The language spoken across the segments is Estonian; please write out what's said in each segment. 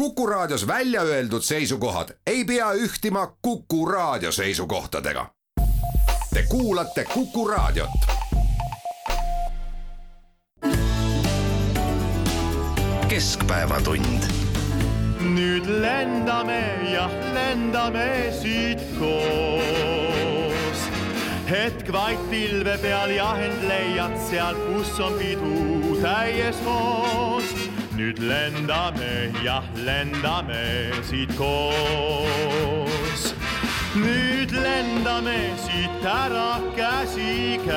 Kuku Raadios välja öeldud seisukohad ei pea ühtima Kuku Raadio seisukohtadega. Te kuulate Kuku Raadiot. keskpäevatund. nüüd lendame, jah, lendame siit koos. hetk vaid pilve peal ja end leiad sealt, kus on pidu täies hoos nüüd lendame, jah, lendame siit koos. nüüd lendame siit ära käsikäes.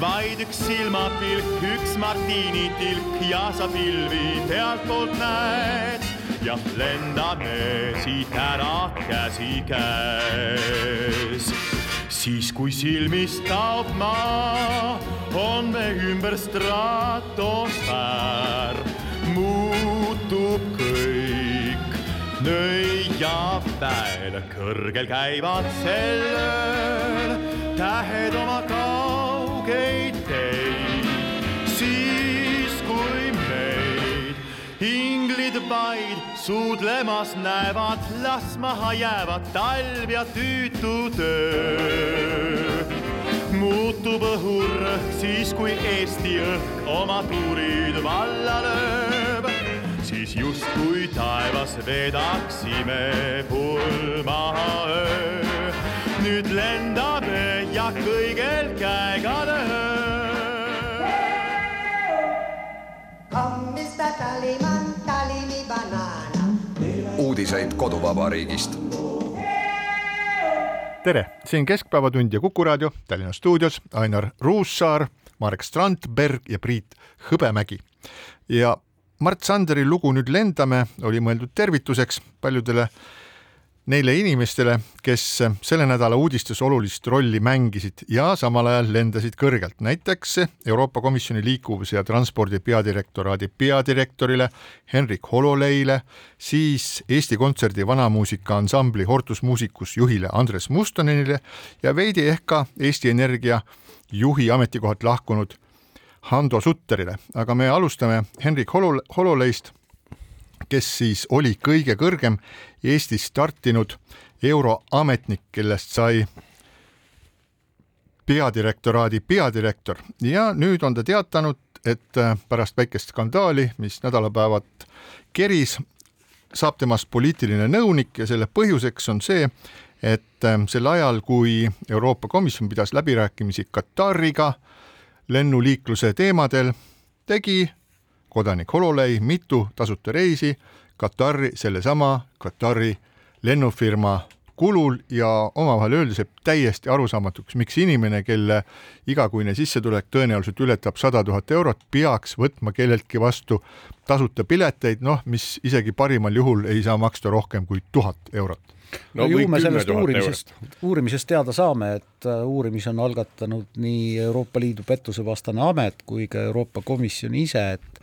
vaid üks silmapilk, üks martiinitilk ja sa pilvi pealtpoolt näed. jah, lendame siit ära käsikäes siis kui silmist kaob maa, on me ümber stratosfäär, muutub kõik nõiapäev, kõrgel käivad sel ööl tähed oma kaugeid teid, vaid suudlemas näevad, las maha jäävad talv ja tüütu töö. muutub õhurõhk siis, kui Eesti õhk oma tuurid valla lööb, siis justkui taevas vedaksime pulmaöö. nüüd lendame ja kõigel käega lööb. Uudiseid koduvabariigist. tere, siin Keskpäevatund ja Kuku raadio Tallinna stuudios Ainar Ruussaar, Marek Strandberg ja Priit Hõbemägi. ja Mart Sanderi lugu Nüüd lendame oli mõeldud tervituseks paljudele neile inimestele, kes selle nädala uudistes olulist rolli mängisid ja samal ajal lendasid kõrgelt, näiteks Euroopa Komisjoni liikuvuse ja transpordi peadirektoraadi peadirektorile Henrik Hololeile, siis Eesti Kontserdi vanamuusika ansambli Hortus Musicus juhile Andres Mustonenile ja veidi ehk ka Eesti Energia juhi ametikohalt lahkunud Hando Sutterile, aga me alustame Henrik Holo-, Hololeist kes siis oli kõige kõrgem Eestis startinud euroametnik, kellest sai peadirektoraadi peadirektor. Ja nüüd on ta teatanud, et pärast väikest skandaali, mis nädalapäevad keris, saab temast poliitiline nõunik ja selle põhjuseks on see, et sel ajal, kui Euroopa Komisjon pidas läbirääkimisi Katariga lennuliikluse teemadel, tegi kodanik Hololei mitu tasuta reisi Katari, sellesama Katari lennufirma kulul ja omavahel öeldes jääb täiesti arusaamatuks, miks inimene, kelle igakuine sissetulek tõenäoliselt ületab sada tuhat eurot, peaks võtma kelleltki vastu tasuta pileteid, noh, mis isegi parimal juhul ei saa maksta rohkem kui tuhat eurot no, no ju me sellest uurimisest, uurimisest teada saame, et äh, uurimise on algatanud nii Euroopa Liidu pettusevastane amet kui ka Euroopa Komisjon ise, et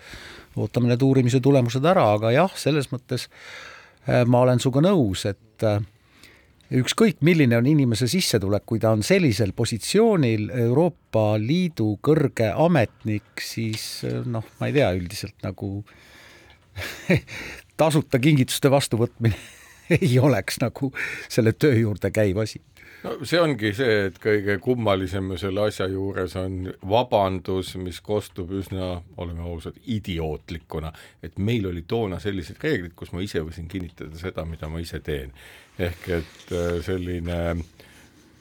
ootame need uurimise tulemused ära, aga jah, selles mõttes äh, ma olen sinuga nõus, et äh, ükskõik, milline on inimese sissetulek, kui ta on sellisel positsioonil Euroopa Liidu kõrge ametnik, siis noh, ma ei tea, üldiselt nagu tasuta kingituste vastuvõtmine ei oleks nagu selle töö juurde käiv asi no see ongi see, et kõige kummalisem selle asja juures on vabandus, mis kostub üsna, oleme ausad, idiootlikuna, et meil oli toona sellised reeglid, kus ma ise võisin kinnitada seda, mida ma ise teen. ehk et äh, selline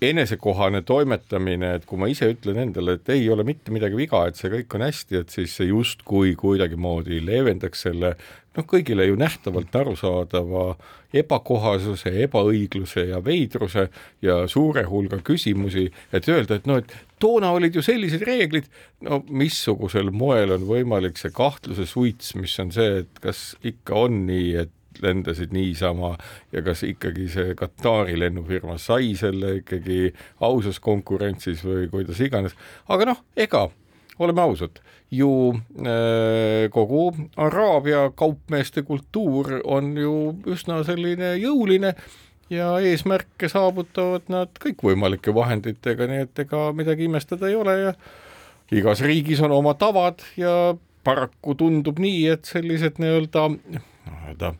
enesekohane toimetamine, et kui ma ise ütlen endale, et ei ole mitte midagi viga, et see kõik on hästi, et siis see justkui kuidagimoodi leevendaks selle noh, kõigile ju nähtavalt arusaadava ebakohasuse, ebaõigluse ja veidruse ja suure hulga küsimusi, et öelda, et noh, et toona olid ju sellised reeglid, no missugusel moel on võimalik see kahtluse suits, mis on see, et kas ikka on nii, et lendasid niisama ja kas ikkagi see Katari lennufirma sai selle ikkagi ausas konkurentsis või kuidas iganes, aga noh, ega oleme ausad, ju äh, kogu Araabia kaupmeeste kultuur on ju üsna selline jõuline ja eesmärke saavutavad nad kõikvõimalike vahenditega, nii et ega midagi imestada ei ole ja igas riigis on oma tavad ja paraku tundub nii, et sellised nii-öelda, nii-öelda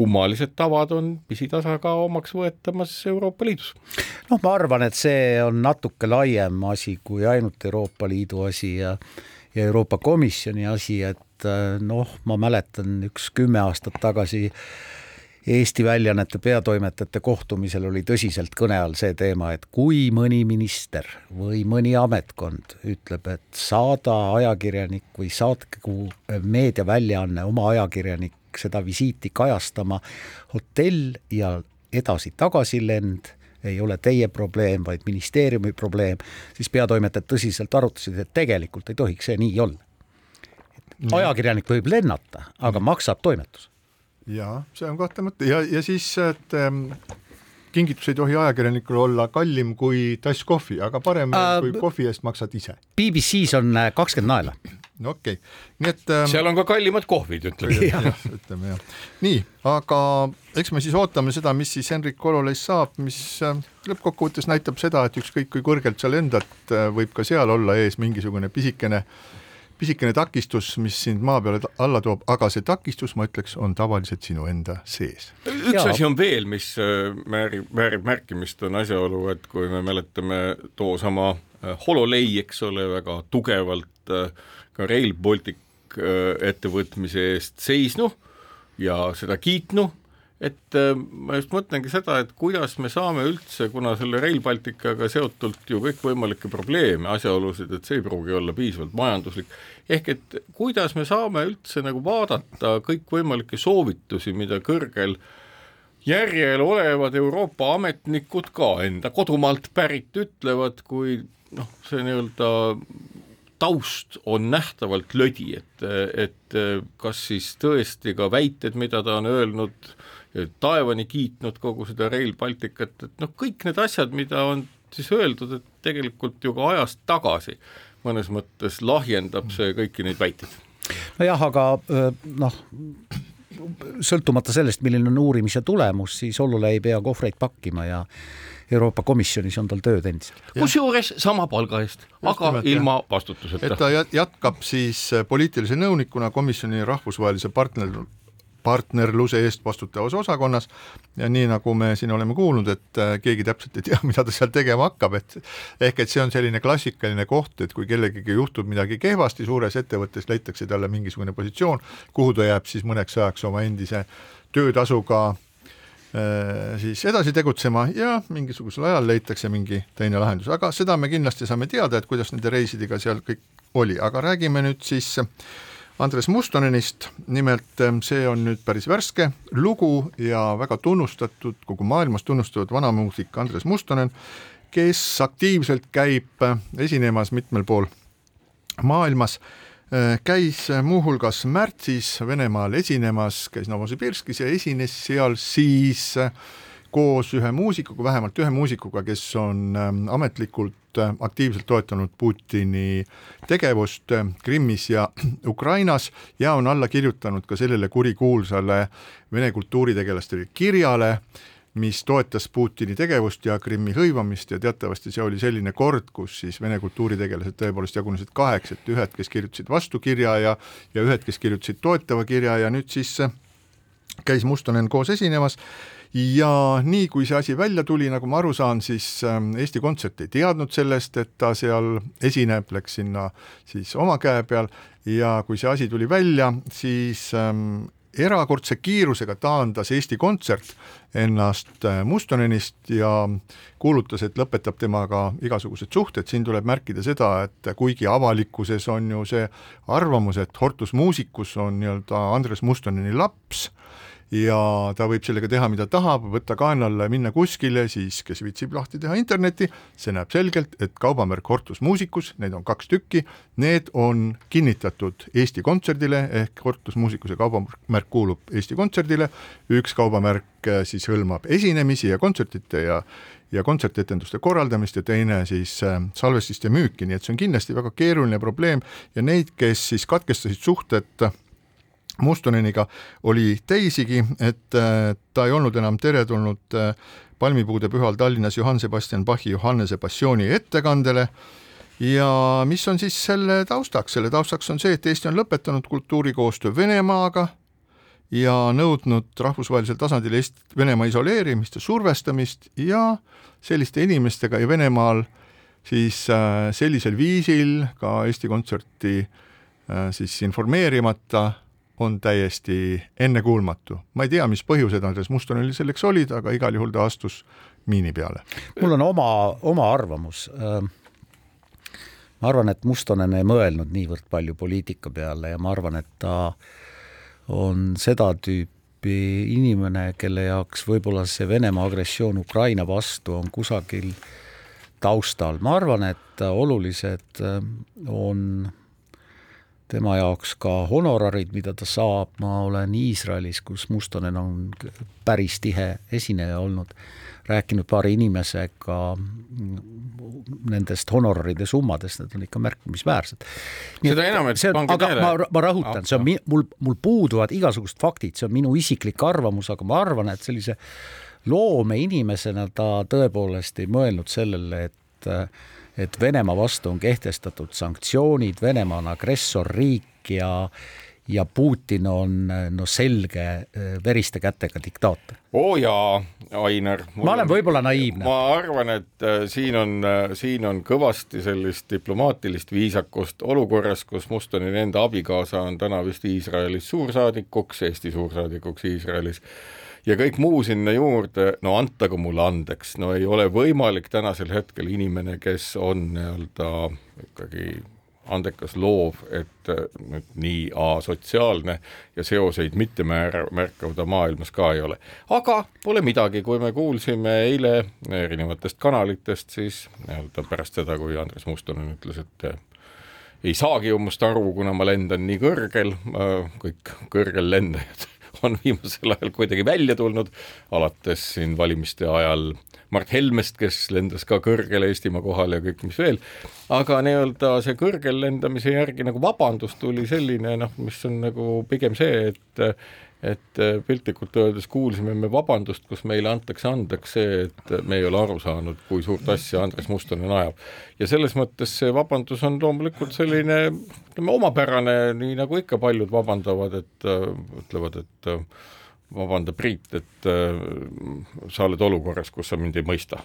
kummalised tavad on pisitasa ka omaks võetamas Euroopa Liidus. noh, ma arvan, et see on natuke laiem asi kui ainult Euroopa Liidu asi ja ja Euroopa Komisjoni asi, et noh, ma mäletan üks kümme aastat tagasi äh, Eesti väljaannete peatoimetajate kohtumisel oli tõsiselt kõne all see teema, et kui mõni minister või mõni ametkond ütleb, et saada ajakirjanik või saatku meediaväljaanne oma ajakirjanik seda visiiti kajastama, hotell ja edasi-tagasi lend ei ole teie probleem, vaid ministeeriumi probleem, siis peatoimetajad tõsiselt arutasid, et tegelikult ei tohiks see nii olla. ajakirjanik võib lennata, aga maksab toimetus ja see on kahtlemata ja, ja siis, et ähm, kingitus ei tohi ajakirjanikul olla kallim kui tass kohvi, aga parem äh,, kui kohvi eest maksad ise. BBC-s on äh, kakskümmend naela. No okei okay., nii et ähm, seal on ka kallimad kohvid, ütleme ja. ja, ütleme jah. nii, aga eks me siis ootame seda, mis siis Henrik Ololeis saab, mis äh, lõppkokkuvõttes näitab seda, et ükskõik kui kõrgelt sa lendad, äh, võib ka seal olla ees mingisugune pisikene äh, pisikene takistus, mis sind maa peale alla toob, aga see takistus, ma ütleks, on tavaliselt sinu enda sees. üks ja. asi on veel, mis äh, määrib, väärib märkimist, on asjaolu, et kui me mäletame toosama äh, Hololei, eks ole, väga tugevalt äh, ka Rail Baltic ettevõtmise eest seisnu ja seda kiitnu. Et äh, ma just mõtlengi seda, et kuidas me saame üldse, kuna selle Rail Balticaga seotult ju kõikvõimalikke probleeme, asjaolusid, et see ei pruugi olla piisavalt majanduslik, ehk et kuidas me saame üldse nagu vaadata kõikvõimalikke soovitusi, mida kõrgel järjel olevad Euroopa ametnikud ka enda kodumaalt pärit ütlevad, kui noh, see nii-öelda taust on nähtavalt lödi, et, et kas siis tõesti ka väited, mida ta on öelnud taevani kiitnud kogu seda Rail Balticut, et noh, kõik need asjad, mida on siis öeldud, et tegelikult ju ka ajast tagasi mõnes mõttes lahjendab see kõiki neid väiteid. nojah, aga noh, sõltumata sellest, milline on uurimise tulemus, siis Ollule ei pea kohvreid pakkima ja Euroopa Komisjonis on tal tööd endiselt. kusjuures sama palga eest, aga nimelt, ilma vastutuseta. et ta jätkab siis poliitilise nõunikuna komisjoni rahvusvahelise partner, partnerluse eest vastutavas osakonnas ja nii, nagu me siin oleme kuulnud, et äh, keegi täpselt ei tea, mida ta seal tegema hakkab, et ehk et see on selline klassikaline koht, et kui kellegagi juhtub midagi kehvasti suures ettevõttes, leitakse talle mingisugune positsioon, kuhu ta jääb siis mõneks ajaks oma endise töötasuga äh, siis edasi tegutsema ja mingisugusel ajal leitakse mingi teine lahendus, aga seda me kindlasti saame teada, et kuidas nende reisidega seal kõik oli, aga räägime nüüd siis äh, Andres Mustonenist, nimelt ähm, see on nüüd päris värske lugu ja väga tunnustatud, kogu maailmas tunnustatud vanamuusik Andres Mustonen, kes aktiivselt käib äh, esinemas mitmel pool maailmas, äh, käis muuhulgas märtsis Venemaal esinemas, käis Novosibirskis ja esines seal siis äh, koos ühe muusikuga, vähemalt ühe muusikuga, kes on ähm, ametlikult äh, aktiivselt toetanud Putini tegevust äh, Krimmis ja Ukrainas ja on alla kirjutanud ka sellele kurikuulsale Vene kultuuritegelaste kirjale, mis toetas Putini tegevust ja Krimmi hõivamist ja teatavasti see oli selline kord, kus siis Vene kultuuritegelased tõepoolest jagunesid kaheks, et ühed, kes kirjutasid vastu kirja ja ja ühed, kes kirjutasid toetava kirja ja nüüd siis käis Mustonen koos esinemas. Ja nii, kui see asi välja tuli, nagu ma aru saan, siis ähm, Eesti Kontsert ei teadnud sellest, et ta seal esineb, läks sinna siis oma käe peal. Ja kui see asi tuli välja, siis ähm, erakordse kiirusega taandas Eesti Kontsert ennast äh, Mustonenist ja kuulutas, et lõpetab temaga igasugused suhted, siin tuleb märkida seda, et kuigi avalikkuses on ju see arvamus, et Hortus Musicus on nii-öelda Andres Mustoneni laps, ja ta võib sellega teha, mida tahab, võtta kaenlale, minna kuskile, siis kes viitsib lahti teha interneti, see näeb selgelt, et kaubamärk Hortus Musicus, neid on kaks tükki, need on kinnitatud Eesti Kontserdile ehk Hortus Musicuse kaubamärk kuulub Eesti Kontserdile, üks kaubamärk äh, siis hõlmab esinemisi ja kontsertite ja ja kontsertetenduste korraldamist ja teine siis äh, salvestiste müüki, nii et see on kindlasti väga keeruline probleem. Ja neid, kes siis katkestasid suhted Mustoneniga oli teisigi, et äh, ta ei olnud enam teretulnud äh, palmipuude pühal Tallinnas Johann Sebastian Bachi Johannese passiooni ettekandele. Ja mis on siis selle taustaks, selle taustaks on see, et Eesti on lõpetanud kultuurikoostöö Venemaaga ja nõudnud rahvusvahelisel tasandil Eest-, Venemaa isoleerimist ja survestamist ja selliste inimestega ja Venemaal siis äh, sellisel viisil ka Eesti Kontserti siis informeerimata on täiesti ennekuulmatu. ma ei tea, mis põhjused Andres Mustonil selleks olid, aga igal juhul ta astus miini peale. mul on oma, oma arvamus. Ähm, ma arvan, et Mustonen ei mõelnud niivõrd palju poliitika peale ja ma arvan, et ta on seda tüüpi inimene, kelle jaoks võib-olla see Venemaa agressioon Ukraina vastu on kusagil taustal. ma arvan, et olulised ähm, on tema jaoks ka honorarid, mida ta saab, ma olen Iisraelis, kus Mustonen on päris tihe esineja olnud, rääkinud paari inimesega nendest honoraride summadest, need on ikka märkimisväärsed. seda enam, et pange tähele. ma, ma rõhutan, see on mi-, mul, mul puuduvad igasugused faktid, see on minu isiklik arvamus, aga ma arvan, et sellise loomeinimesena ta tõepoolest ei mõelnud sellele, et et Venemaa vastu on kehtestatud sanktsioonid, Venemaa on agressorriik ja ja Putin on no selge veriste kätega diktaator. oo jaa, Ainar. ma olen võib-olla naiivne. ma arvan, et äh, siin on, äh, siin on kõvasti sellist diplomaatilist viisakust olukorras, kus Mustonini enda abikaasa on täna vist Iisraelis suursaadikuks, Eesti suursaadikuks Iisraelis ja kõik muu sinna juurde, no antagu mulle andeks, no ei ole võimalik tänasel hetkel inimene, kes on nii-öelda ikkagi andekas loov, et nüüd nii asotsiaalne ja seoseid mitte määra, märkav ta maailmas ka ei ole. aga pole midagi, kui me kuulsime eile erinevatest kanalitest, siis nii-öelda pärast seda, kui Andres Mustonen ütles, et ei saagi ju must aru, kuna ma lendan nii kõrgel, kõik kõrgel lendajad on viimasel ajal kuidagi välja tulnud, alates siin valimiste ajal Mart Helmest, kes lendas ka kõrgele Eestimaa kohale ja kõik, mis veel, aga nii-öelda see kõrgel lendamise järgi nagu vabandus tuli selline noh, mis on nagu pigem see, et et piltlikult öeldes kuulsime me vabandust, kus meile antakse andeks see, et me ei ole aru saanud, kui suurt asja Andres Mustonen ajab. ja selles mõttes see vabandus on loomulikult selline ütleme, omapärane, nii nagu ikka paljud vabandavad, et ütlevad, et vabanda, Priit, et äh, sa oled olukorras, kus sa mind ei mõista.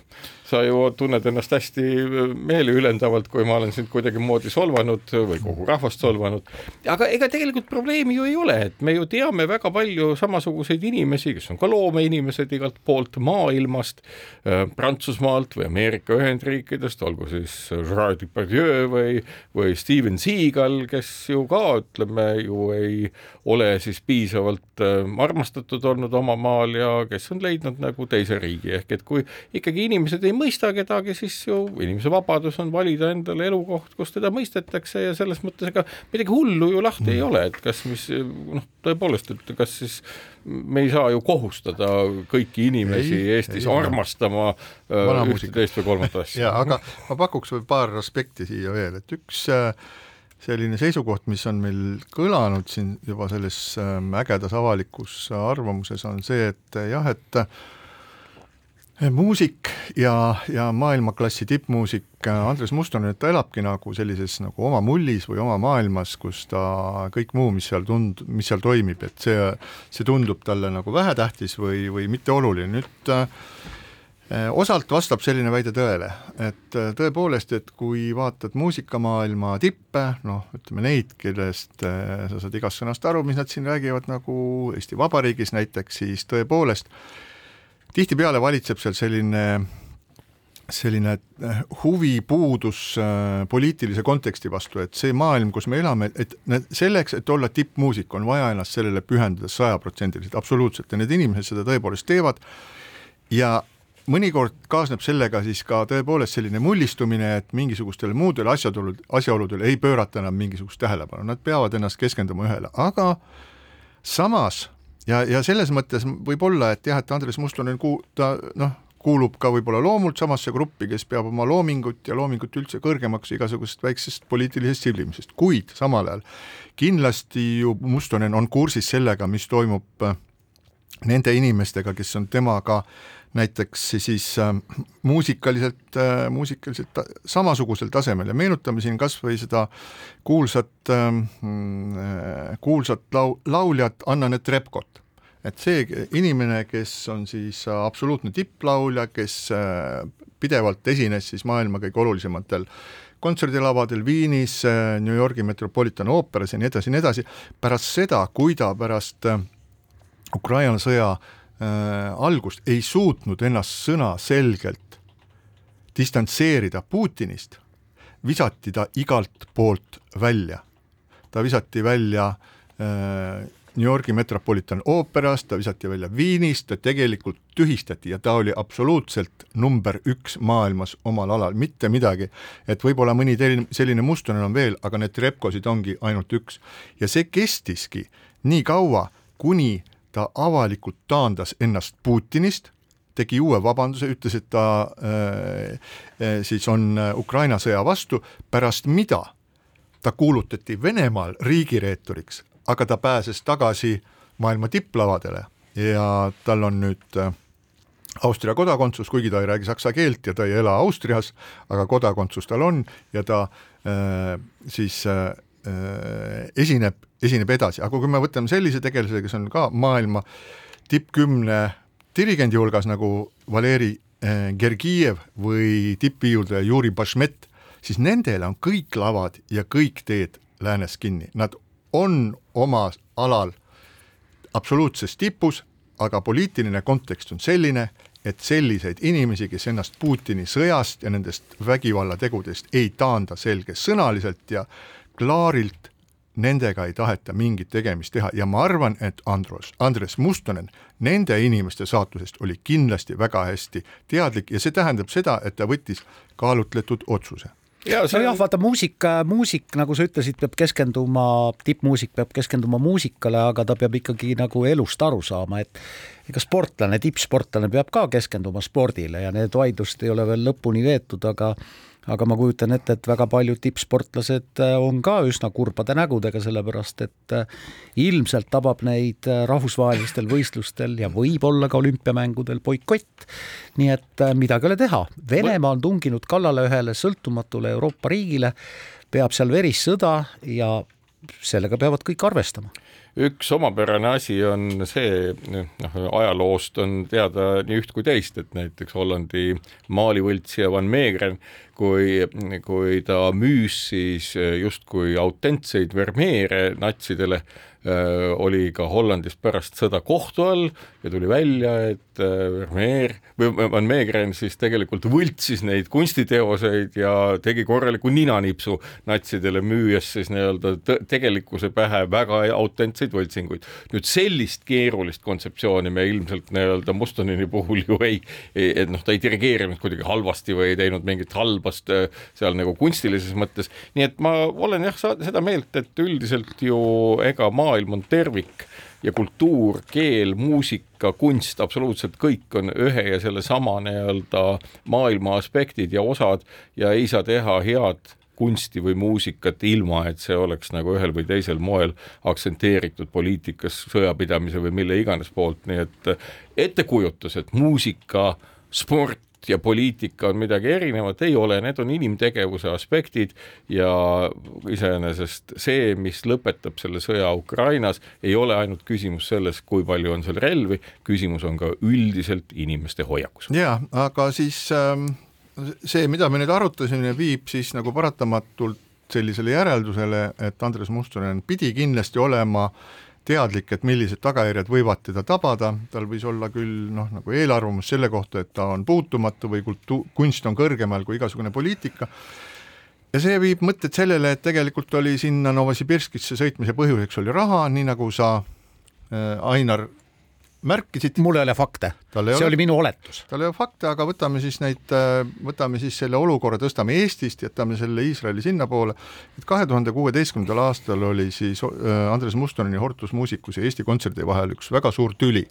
sa ju tunned ennast hästi äh, meeliülendavalt, kui ma olen sind kuidagimoodi solvanud või kogu rahvast solvanud, aga ega tegelikult probleemi ju ei ole, et me ju teame väga palju samasuguseid inimesi, kes on ka loomeinimesed igalt poolt maailmast äh,, Prantsusmaalt või Ameerika Ühendriikidest, olgu siis Gerard Depardieu või, või Steven Seagal, kes ju ka, ütleme ju ei ole siis piisavalt äh, armastatud, hõivatud olnud oma maal ja kes on leidnud nagu teise riigi, ehk et kui ikkagi inimesed ei mõista kedagi, siis ju inimese vabadus on valida endale elukoht, kus teda mõistetakse ja selles mõttes ega midagi hullu ju lahti mm. ei ole, et kas mis noh, tõepoolest, et kas siis me ei saa ju kohustada kõiki inimesi ei, Eestis ei, armastama äh, ühte, teist või kolmandat asja. jaa, aga ma pakuks veel paar aspekti siia veel, et üks äh, selline seisukoht, mis on meil kõlanud siin juba selles ähm, ägedas avalikus arvamuses, on see, et äh, jah, et äh, muusik ja, ja maailmaklassi tippmuusik äh, Andres Mustonen, et ta elabki nagu sellises nagu oma mullis või oma maailmas, kus ta kõik muu, mis seal tund-, mis seal toimib, et see, see tundub talle nagu vähetähtis või, või mitteoluline, nüüd osalt vastab selline väide tõele, et äh, tõepoolest, et kui vaatad muusikamaailma tippe, noh, ütleme neid, kellest äh, sa saad igast sõnast aru, mis nad siin räägivad, nagu Eesti Vabariigis näiteks, siis tõepoolest tihtipeale valitseb seal selline selline huvipuudus poliitilise konteksti vastu, et see maailm, kus me elame, et selleks, et olla tippmuusik, on vaja ennast sellele pühendada sajaprotsendiliselt, absoluutselt ja need inimesed seda tõepoolest teevad ja mõnikord kaasneb sellega siis ka tõepoolest selline mullistumine, et mingisugustele muudele asjaolud, asjaoludele ei pöörata enam mingisugust tähelepanu, nad peavad ennast keskenduma ühele, aga samas ja, ja selles mõttes võib olla, et jah, et Andres Mustlonen ku-, ta noh, kuulub ka võib-olla loomult samasse gruppi, kes peab oma loomingut ja loomingut üldse kõrgemaks igasugusest väiksest poliitilisest sillimisest, kuid samal ajal kindlasti ju Mustonen on kursis sellega, mis toimub nende inimestega, kes on temaga näiteks siis äh, muusikaliselt äh,, muusikaliselt samasugusel tasemel ja meenutame siin kas või seda kuulsat äh,, kuulsat lau-, lauljat Anna-Net Repkot. et see inimene, kes on siis absoluutne tipplaulja, kes pidevalt esines siis maailma kõige olulisematel kontserdilavadel Viinis, New Yorgi Metropolitan ooperas ja nii edasi ja nii edasi, pärast seda, kui ta pärast Ukraina sõja äh, algust ei suutnud ennast sõnaselgelt distantseerida Putinist, visati ta igalt poolt välja. ta visati välja äh, New Yorgi Metropolitan ooperast, ta visati välja Viinist, ta tegelikult tühistati ja ta oli absoluutselt number üks maailmas omal alal, mitte midagi. et võib-olla mõni teine selline mustune on veel, aga need repkosid ongi ainult üks. ja see kestiski nii kaua, kuni ta avalikult taandas ennast Putinist, tegi uue vabanduse, ütles, et ta äh, äh siis on Ukraina sõja vastu, pärast mida ta kuulutati Venemaal riigireeturiks aga ta pääses tagasi maailma tipplavadele. Ja tal on nüüd äh, Austria kodakondsus, kuigi ta ei räägi saksa keelt ja ta ei ela Austrias, aga kodakondsus tal on ja ta äh, siis äh, äh, esineb, esineb edasi, aga kui me võtame sellise tegelase, kes on ka maailma tippkümne dirigendi hulgas nagu Valeri äh, Gergiev või tippviiuldaja Juri Bašmet, siis nendel on kõik lavad ja kõik teed läänes kinni, nad on oma alal absoluutses tipus, aga poliitiline kontekst on selline, et selliseid inimesi, kes ennast Putini sõjast ja nendest vägivallategudest ei taanda selgesõnaliselt ja klaarilt, nendega ei taheta mingit tegemist teha ja ma arvan, et Andros, Andres Mustonen nende inimeste saatusest oli kindlasti väga hästi teadlik ja see tähendab seda, et ta võttis kaalutletud otsuse. Ja see... nojah, vaata muusika, muusik, nagu sa ütlesid, peab keskenduma, tippmuusik peab keskenduma muusikale, aga ta peab ikkagi nagu elust aru saama, et ega sportlane, tippsportlane peab ka keskenduma spordile ja need vaidlused ei ole veel lõpuni veetud, aga aga ma kujutan ette, et väga paljud tippsportlased äh, on ka üsna kurbade nägudega, sellepärast et äh, ilmselt tabab neid äh, rahvusvahelistel võistlustel ja võib-olla ka olümpiamängudel boikott. nii et midagi ei ole teha, Venemaa on tunginud kallale ühele sõltumatule Euroopa riigile, peab seal verissõda ja sellega peavad kõik arvestama üks omapärane asi on see, noh, ajaloost on teada nii üht kui teist, et näiteks Hollandi maalivõltsija Van Meegren, kui, kui ta müüs siis justkui autentseid Vermeere natsidele, oli ka Hollandis pärast sõda kohtu all ja tuli välja, et Vermeer või Van Meegren siis tegelikult võltsis neid kunstiteoseid ja tegi korraliku ninanipsu natsidele, müües siis nii-öelda tegelikkuse pähe väga autentseid võltsinguid. nüüd sellist keerulist kontseptsiooni me ilmselt nii-öelda Mustonini puhul ju ei, ei, et noh, ta ei dirigeerinud kuidagi halvasti või ei teinud mingit halbast seal nagu kunstilises mõttes, nii et ma olen jah, seda meelt, et üldiselt ju ega maa maailm on tervik ja kultuur, keel, muusika, kunst, absoluutselt kõik on ühe ja sellesama nii-öelda maailma aspektid ja osad ja ei saa teha head kunsti või muusikat ilma, et see oleks nagu ühel või teisel moel aktsenteeritud poliitikas, sõjapidamise või mille iganes poolt, nii et ettekujutus, et muusika, sport, ja poliitika on midagi erinevat, ei ole, need on inimtegevuse aspektid ja iseenesest see, mis lõpetab selle sõja Ukrainas, ei ole ainult küsimus selles, kui palju on seal relvi, küsimus on ka üldiselt inimeste hoiakus. jaa, aga siis ähm, see, mida me nüüd arutasime, viib siis nagu paratamatult sellisele järeldusele, et Andres Mustonen pidi kindlasti olema äh, teadlik, et millised tagajärjed võivad teda tabada, tal võis olla küll noh, nagu eelarvamus selle kohta, et ta on puutumatu või kultu-, kunst on kõrgemal kui igasugune poliitika, ja see viib mõtted sellele, et tegelikult oli sinna Novosibirskisse sõitmise põhjuseks oli raha, nii nagu sa äh,, Ainar, märkisid. mul ei ole fakte, see ole, oli minu oletus. tal ei ole fakte, aga võtame siis neid, äh, võtame siis selle olukorra, tõstame Eestist, jätame selle Iisraeli sinnapoole, et kahe tuhande kuueteistkümnendal aastal oli siis äh, Andres Mustoneni Hortus Musicus ja Eesti Kontserdi vahel üks väga suur tüli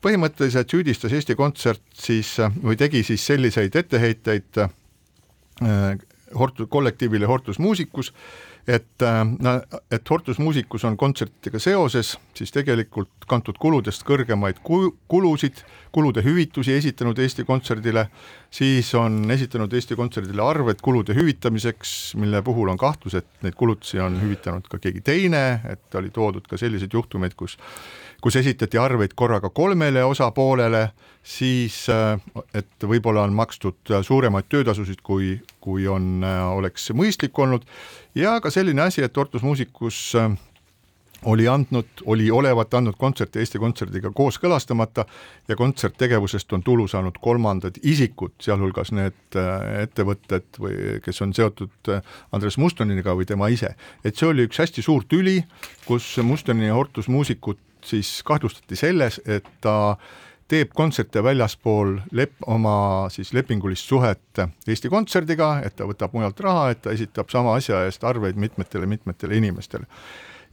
põhimõtteliselt süüdistas Eesti Kontsert siis või tegi siis selliseid etteheiteid äh, Hortu-, kollektiivile Hortus Musicus, et, äh, et Hortus Musicus on kontsertidega seoses siis tegelikult kantud kuludest kõrgemaid kulusid, kulude hüvitusi esitanud Eesti Kontserdile, siis on esitanud Eesti Kontserdile arved kulude hüvitamiseks, mille puhul on kahtlus, et neid kulutusi on hüvitanud ka keegi teine, et oli toodud ka selliseid juhtumeid, kus kus esitati arveid korraga kolmele osapoolele, siis et võib-olla on makstud suuremaid töötasusid, kui, kui on, oleks mõistlik olnud ja ka selline asi, et Ortus Musicus äh, oli andnud, oli olevat andnud kontserti Eesti Kontserdiga kooskõlastamata ja kontserttegevusest on tulu saanud kolmandad isikud, sealhulgas need äh, ettevõtted või kes on seotud äh, Andres Mustoniga või tema ise. et see oli üks hästi suur tüli, kus Mustoni ja Hortus muusikut siis kahtlustati selles, et ta teeb kontserte väljaspool lep-, oma siis lepingulist suhet Eesti Kontserdiga, et ta võtab mujalt raha, et ta esitab sama asja eest arveid mitmetele-mitmetele inimestele.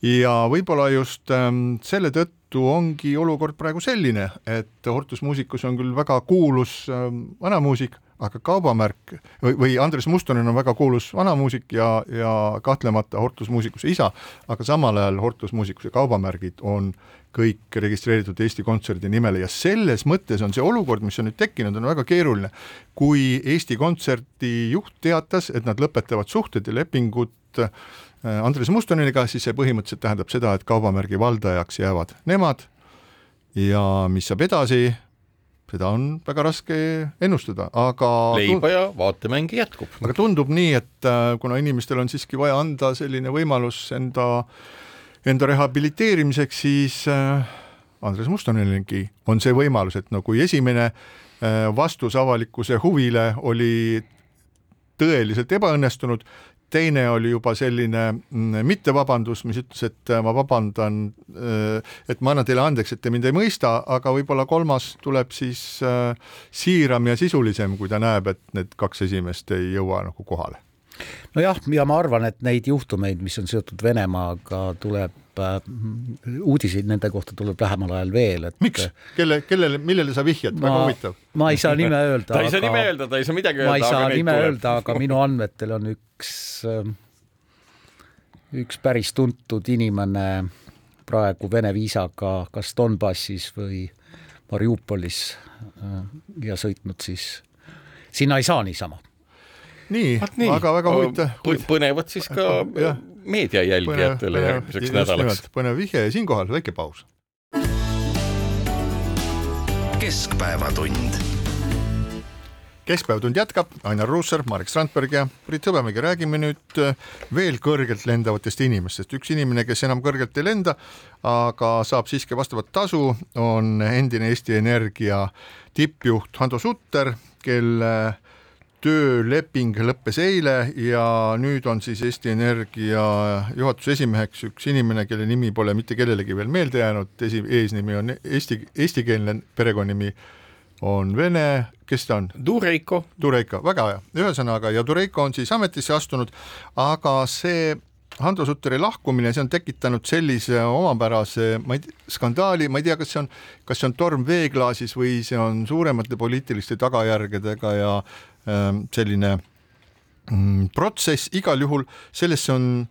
ja võib-olla just ähm, selle tõttu ongi olukord praegu selline, et Hortus Musicus on küll väga kuulus ähm, vanamuusik, aga kaubamärk või, või Andres Mustonen on väga kuulus vanamuusik ja, ja kahtlemata Hortus Musicuse isa, aga samal ajal Hortus Musicuse kaubamärgid on kõik registreeritud Eesti Kontserdi nimele ja selles mõttes on see olukord, mis on nüüd tekkinud, on väga keeruline. kui Eesti Kontserdi juht teatas, et nad lõpetavad suhted ja lepingud äh, Andres Mustoneniga, siis see põhimõtteliselt tähendab seda, et kaubamärgi valdajaks jäävad nemad ja mis saab edasi, seda on väga raske ennustada, aga leiba ja vaatemäng jätkub. aga tundub nii, et äh, kuna inimestel on siiski vaja anda selline võimalus enda, enda rehabiliteerimiseks, siis äh, Andres Mustonelingi on see võimalus, et no kui esimene äh, vastus avalikkuse huvile oli tõeliselt ebaõnnestunud, teine oli juba selline mm, mittevabandus, mis ütles, et äh, ma vabandan, et ma annan teile andeks, et te mind ei mõista, aga võib-olla kolmas tuleb siis siiram ja sisulisem, kui ta näeb, et need kaks esimest ei jõua nagu kohale nojah, ja ma arvan, et neid juhtumeid, mis on seotud Venemaaga, tuleb äh, uudiseid nende kohta tuleb lähemal ajal veel, et miks, kelle, kellele, millele sa vihjad, väga huvitav. ma ei saa nime öelda ta ei saa nime öelda, ta ei saa midagi öelda. ma ei saa nime tuleb. öelda, aga minu andmetel on üks, äh, üks päris tuntud inimene praegu Vene viisaga kas Donbassis või Mariupolis äh, ja sõitnud siis, sinna ei saa niisama nii, nii., aga väga huvitav. põnevad siis ka meedia jälgijatele järgmiseks nädalaks. põnev vihje ja siinkohal väike paus. keskpäevatund keskpäevatund jätkab, Ainar Ruussaar, Marek Strandberg ja Priit Hõbemägi, räägime nüüd äh, veel kõrgelt lendavatest inimestest. üks inimene, kes enam kõrgelt ei lenda, aga saab siiski vastavat tasu, on endine Eesti Energia tippjuht Hando Sutter, kelle tööleping lõppes eile ja nüüd on siis Eesti Energia juhatuse esimeheks üks inimene, kelle nimi pole mitte kellelegi veel meelde jäänud, esi, eesnimi on eesti, eestikeelne perekonnanimi on vene, kes ta on? Dureiko. Dureiko, väga hea, ühesõnaga ja Dureiko on siis ametisse astunud, aga see Hando Sutteri lahkumine, see on tekitanud sellise omapärase, ma ei tea, skandaali, ma ei tea, kas see on, kas see on torm veeklaasis või see on suuremate poliitiliste tagajärgedega ja selline mm, protsess, igal juhul. Sellesse on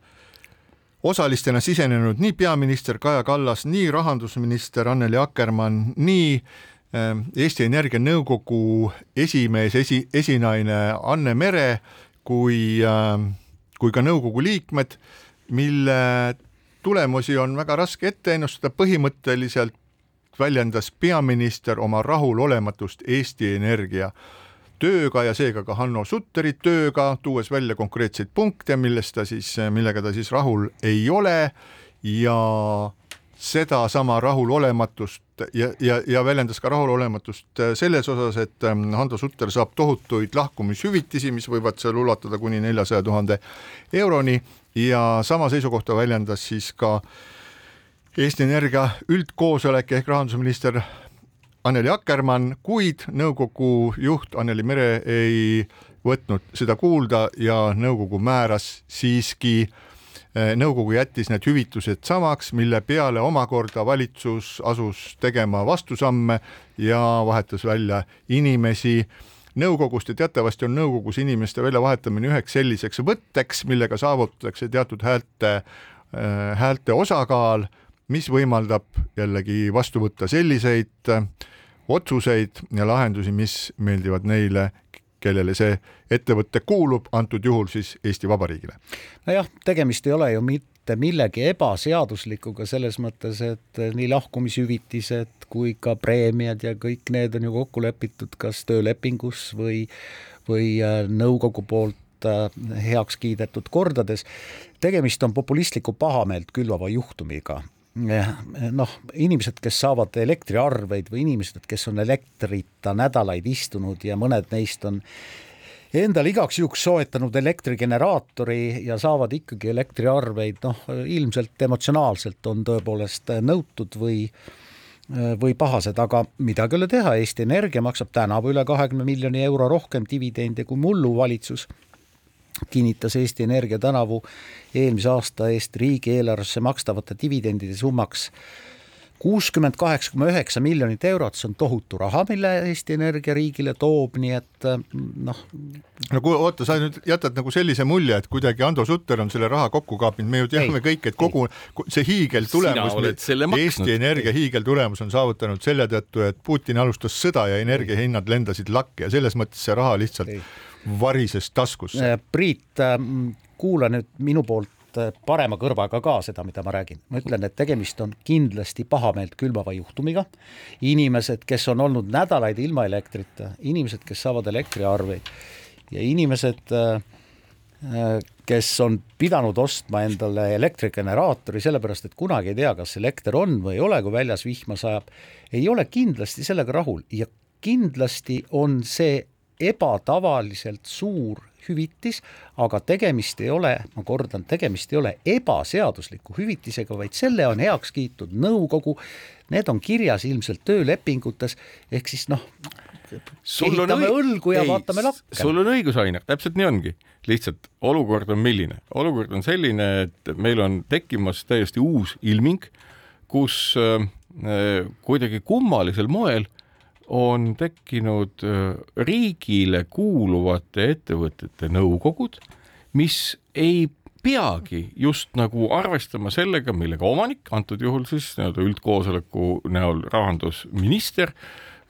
osalistena sisenenud nii peaminister Kaja Kallas, nii rahandusminister Anneli Akkermann, nii ähm, Eesti Energia nõukogu esimees, esi, esinaine Anne Mere kui, ähm, kui ka nõukogu liikmed, mille tulemusi on väga raske ette ennustada, põhimõtteliselt väljendas peaminister oma rahulolematust Eesti Energia tööga ja seega ka Hanno Sutteri tööga, tuues välja konkreetseid punkte, millest ta siis, millega ta siis rahul ei ole. Ja sedasama rahulolematust ja, ja, ja väljendas ka rahulolematust selles osas, et ähm, Hando Sutter saab tohutuid lahkumishüvitisi, mis võivad seal ulatuda kuni neljasaja tuhande euroni. Ja sama seisukohta väljendas siis ka Eesti Energia üldkoosolek ehk rahandusminister Anneli Akkermann, kuid nõukogu juht Anneli Mere ei võtnud seda kuulda ja nõukogu määras siiski eh, nõukogu jättis need hüvitused samaks, mille peale omakorda valitsus asus tegema vastusamme ja vahetas välja inimesi. Nõukogust ja teatavasti on nõukogus inimeste väljavahetamine üheks selliseks võtteks, millega saavutatakse teatud häälte, häälte osakaal, mis võimaldab jällegi vastu võtta selliseid otsuseid ja lahendusi, mis meeldivad neile, kellele see ettevõte kuulub, antud juhul siis Eesti Vabariigile. nojah, tegemist ei ole ju mitte millegi ebaseaduslikuga selles mõttes, et nii lahkumishüvitised kui ka preemiad ja kõik need on ju kokku lepitud kas töölepingus või, või äh, nõukogu poolt äh, heaks kiidetud kordades. tegemist on populistliku pahameelt külvava juhtumiga noh, inimesed, kes saavad elektriarveid või inimesed, kes on elektrita nädalaid istunud ja mõned neist on endale igaks juhuks soetanud elektrigeneraatori ja saavad ikkagi elektriarveid, noh, ilmselt emotsionaalselt on tõepoolest nõutud või või pahased, aga midagi ei ole teha, Eesti Energia maksab tänavu üle kahekümne miljoni euro rohkem dividende kui mullu valitsus kinnitas Eesti Energia tänavu eelmise aasta eest riigieelarvesse makstavate dividendide summaks. kuuskümmend kaheksa koma üheksa miljonit eurot, see on tohutu raha, mille Eesti Energia riigile toob, nii et noh. no kui oota, sa nüüd jätad nagu sellise mulje, et kuidagi Ando Sutter on selle raha kokku kaapinud, me ju teame ei, kõik, et kogu ei. see hiigeltulemus, Eesti Energia hiigeltulemus on saavutanud selle tõttu, et Putin alustas sõda ja energiahinnad lendasid lakke ja selles mõttes see raha lihtsalt ei varises taskusse. Äh, Priit, äh, kuula nüüd minu poolt äh, parema kõrvaga ka seda, mida ma räägin. ma ütlen, et tegemist on kindlasti pahameelt külvava juhtumiga. inimesed, kes on olnud nädalaid ilma elektrita, inimesed, kes saavad elektriarveid ja inimesed, kes on pidanud ostma endale elektrigeneraatori, sellepärast et kunagi ei tea, kas elekter on või ei ole, kui väljas vihma sajab, ei ole kindlasti sellega rahul ja kindlasti on see ebatavaliselt suur hüvitis, aga tegemist ei ole, ma kordan, tegemist ei ole ebaseadusliku hüvitisega, vaid selle on heaks kiitnud nõukogu, need on kirjas ilmselt töölepingutes, ehk siis noh, ehitame õlgu ja ei, vaatame lakke. sul on õigus, Ainer, täpselt nii ongi. lihtsalt olukord on milline? olukord on selline, et meil on tekkimas täiesti uus ilming, kus äh, kuidagi kummalisel moel on tekkinud äh, riigile kuuluvate ettevõtete nõukogud, mis ei peagi just nagu arvestama sellega, millega omanik, antud juhul siis nii-öelda üldkoosoleku näol rahandusminister,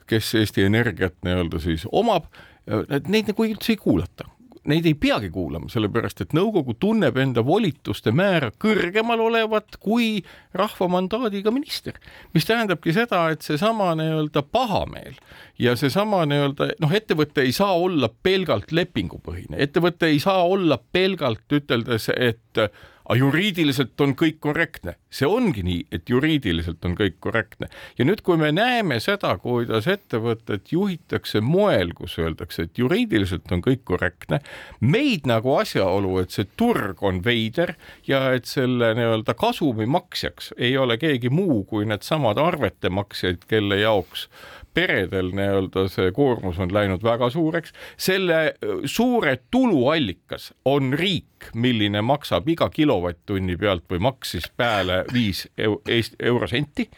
kes Eesti Energiat nii-öelda siis omab, et neid nagu üldse ei kuulata neid ei peagi kuulama, sellepärast et nõukogu tunneb enda volituste määra kõrgemal olevat kui rahva mandaadiga minister, mis tähendabki seda, et seesama nii-öelda pahameel ja seesama nii-öelda noh, ettevõte ei saa olla pelgalt lepingupõhine, ettevõte ei saa olla pelgalt üteldes, et aga juriidiliselt on kõik korrektne, see ongi nii, et juriidiliselt on kõik korrektne. Ja nüüd, kui me näeme seda, kuidas ettevõtet juhitakse moel, kus öeldakse, et juriidiliselt on kõik korrektne, meid nagu asjaolu, et see turg on veider ja et selle nii-öelda kasumi maksjaks ei ole keegi muu kui needsamad arvete maksjad, kelle jaoks peredel nii-öelda see koormus on läinud väga suureks, selle suure tuluallikas on riik, milline maksab iga kilovatt-tunni pealt või maksis peale viis eurosenti.